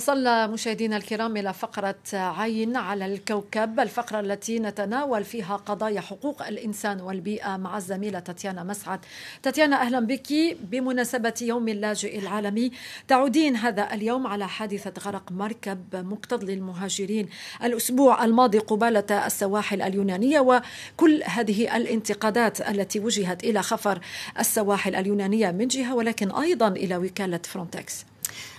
وصلنا مشاهدينا الكرام إلى فقرة عين على الكوكب الفقرة التي نتناول فيها قضايا حقوق الإنسان والبيئة مع الزميلة تاتيانا مسعد. تاتيانا أهلا بك. بمناسبة يوم اللاجئ العالمي تعودين هذا اليوم على حادثة غرق مركب مقتض للمهاجرين. الأسبوع الماضي قبالة السواحل اليونانية وكل هذه الانتقادات التي وجهت إلى خفر السواحل اليونانية من جهة ولكن أيضا إلى وكالة فرونتكس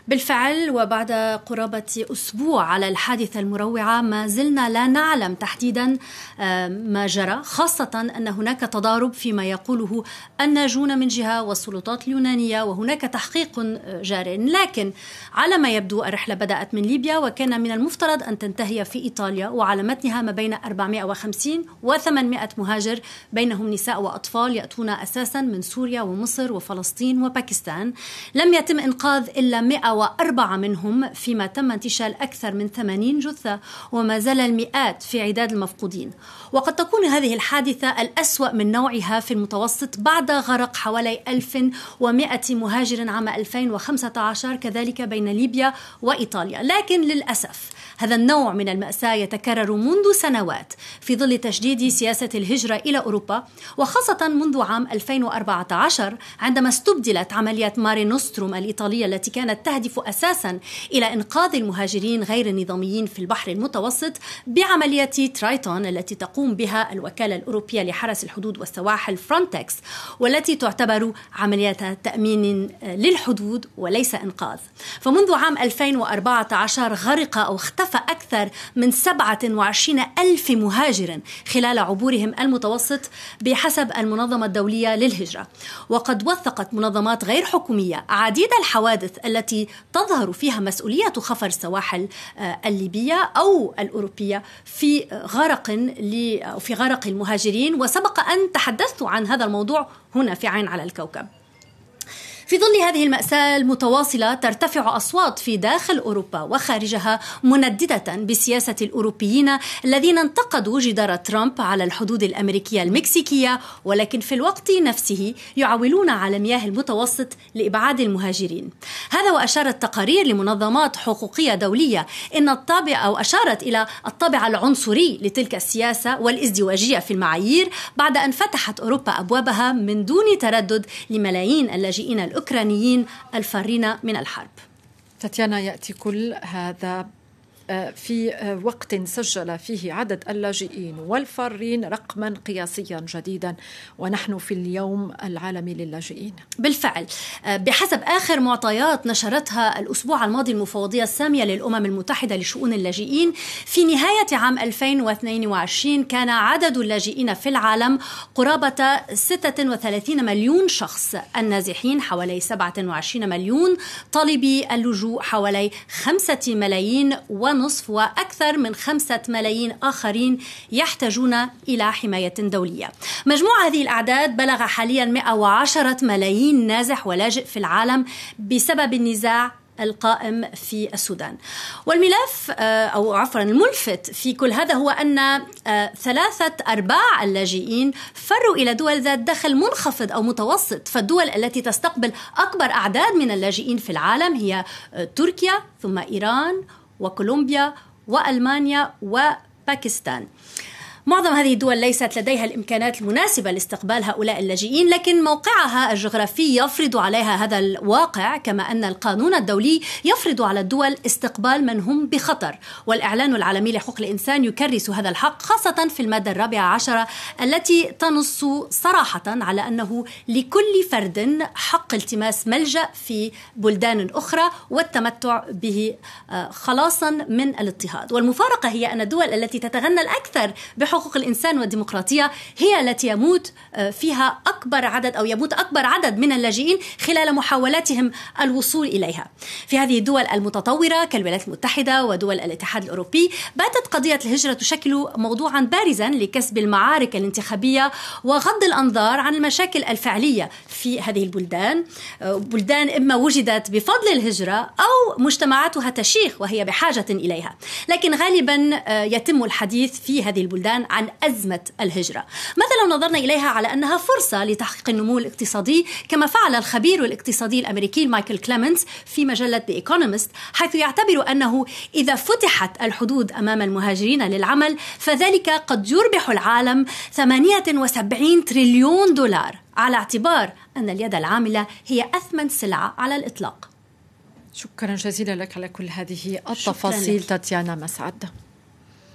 بالفعل وبعد قرابة أسبوع على الحادثة المروعة ما زلنا لا نعلم تحديدا آه، ما جرى خاصة أن هناك تضارب فيما يقوله الناجون من جهة والسلطات اليونانية وهناك تحقيق آه، جار. لكن على ما يبدو الرحلة بدأت من ليبيا وكان من المفترض أن تنتهي في إيطاليا وعلى متنها ما بين 450 و 800 مهاجر بينهم نساء وأطفال يأتون أساسا من سوريا ومصر وفلسطين وباكستان. لم يتم إنقاذ إلا 100 وأربعة منهم فيما تم انتشال أكثر من 80 جثة وما زال المئات في عداد المفقودين. وقد تكون هذه الحادثة الأسوأ من نوعها في المتوسط بعد غرق حوالي 1100 مهاجر عام 2015 كذلك بين ليبيا وإيطاليا. لكن للأسف هذا النوع من المأساة يتكرر منذ سنوات في ظل تشديد سياسة الهجرة إلى أوروبا وخاصة منذ عام 2014 عندما استبدلت عملية ماري نوستروم الإيطالية التي كانت تهدف أساسا إلى إنقاذ المهاجرين غير النظاميين في البحر المتوسط بعملية ترايتون التي تقوم بها الوكالة الأوروبية لحرس الحدود والسواحل فرونتكس والتي تعتبر عملية تأمين للحدود وليس إنقاذ. فمنذ عام 2014 غرق أو اختفى أكثر من 27 ألف مهاجر خلال عبورهم المتوسط بحسب المنظمة الدولية للهجرة. وقد وثقت منظمات غير حكومية عديد الحوادث التي تظهر فيها مسؤولية خفر السواحل آه، الليبية أو الأوروبية في غرق في غرق المهاجرين. وسبق أن تحدثت عن هذا الموضوع هنا في عين على الكوكب. في ظل هذه المأساة المتواصلة ترتفع أصوات في داخل أوروبا وخارجها منددة بسياسة الأوروبيين الذين انتقدوا جدار ترامب على الحدود الأمريكية المكسيكية ولكن في الوقت نفسه يعولون على مياه المتوسط لإبعاد المهاجرين. هذا وأشارت تقارير لمنظمات حقوقية دولية إن الطابع أو أشارت إلى الطابع العنصري لتلك السياسة والازدواجية في المعايير بعد أن فتحت أوروبا أبوابها من دون تردد لملايين اللاجئين الأوروبيين الأوكرانيين الفارين من الحرب. تاتيانا يأتي كل هذا في وقت سجل فيه عدد اللاجئين والفارين رقما قياسيا جديدا. ونحن في اليوم العالمي للاجئين. بالفعل. بحسب آخر معطيات نشرتها الأسبوع الماضي المفوضية السامية للأمم المتحدة لشؤون اللاجئين في نهاية عام 2022 كان عدد اللاجئين في العالم قرابة 36 مليون شخص النازحين حوالي 27 مليون طالبي اللجوء حوالي 5 ملايين ونصف ونصف وأكثر من خمسة ملايين آخرين يحتاجون إلى حماية دولية. مجموع هذه الأعداد بلغ حاليا 110 ملايين نازح ولاجئ في العالم بسبب النزاع القائم في السودان. والملف آه، أو عفوا الملفت في كل هذا هو أن آه، ثلاثة أرباع اللاجئين فروا إلى دول ذات دخل منخفض أو متوسط. فالدول التي تستقبل أكبر أعداد من اللاجئين في العالم هي آه، تركيا ثم إيران وكولومبيا وألمانيا وباكستان. معظم هذه الدول ليست لديها الإمكانات المناسبة لاستقبال هؤلاء اللاجئين لكن موقعها الجغرافي يفرض عليها هذا الواقع كما أن القانون الدولي يفرض على الدول استقبال من هم بخطر. والإعلان العالمي لحقوق الإنسان يكرس هذا الحق خاصة في المادة الرابعة عشرة التي تنص صراحة على أنه لكل فرد حق التماس ملجأ في بلدان أخرى والتمتع به آه، خلاصا من الاضطهاد والمفارقة هي أن الدول التي تتغنى الأكثر حقوق الإنسان والديمقراطية هي التي يموت آه، فيها أكبر عدد أو يموت أكبر عدد من اللاجئين خلال محاولاتهم الوصول إليها. في هذه الدول المتطورة كالولايات المتحدة ودول الاتحاد الأوروبي باتت قضية الهجرة تشكل موضوعا بارزا لكسب المعارك الانتخابية وغض الأنظار عن المشاكل الفعلية في هذه البلدان. آه، بلدان إما وجدت بفضل الهجرة أو مجتمعاتها تشيخ وهي بحاجة إليها. لكن غالبا آه، يتم الحديث في هذه البلدان الآن عن أزمة الهجرة. ماذا لو نظرنا إليها على أنها فرصة لتحقيق النمو الاقتصادي كما فعل الخبير الاقتصادي الأمريكي مايكل كليمنتس في مجلة The Economist حيث يعتبر أنه إذا فتحت الحدود أمام المهاجرين للعمل فذلك قد يربح العالم 78 تريليون دولار. على اعتبار أن اليد العاملة هي أثمن سلعة على الإطلاق. شكرا جزيلا لك على كل هذه التفاصيل تاتيانا مسعد.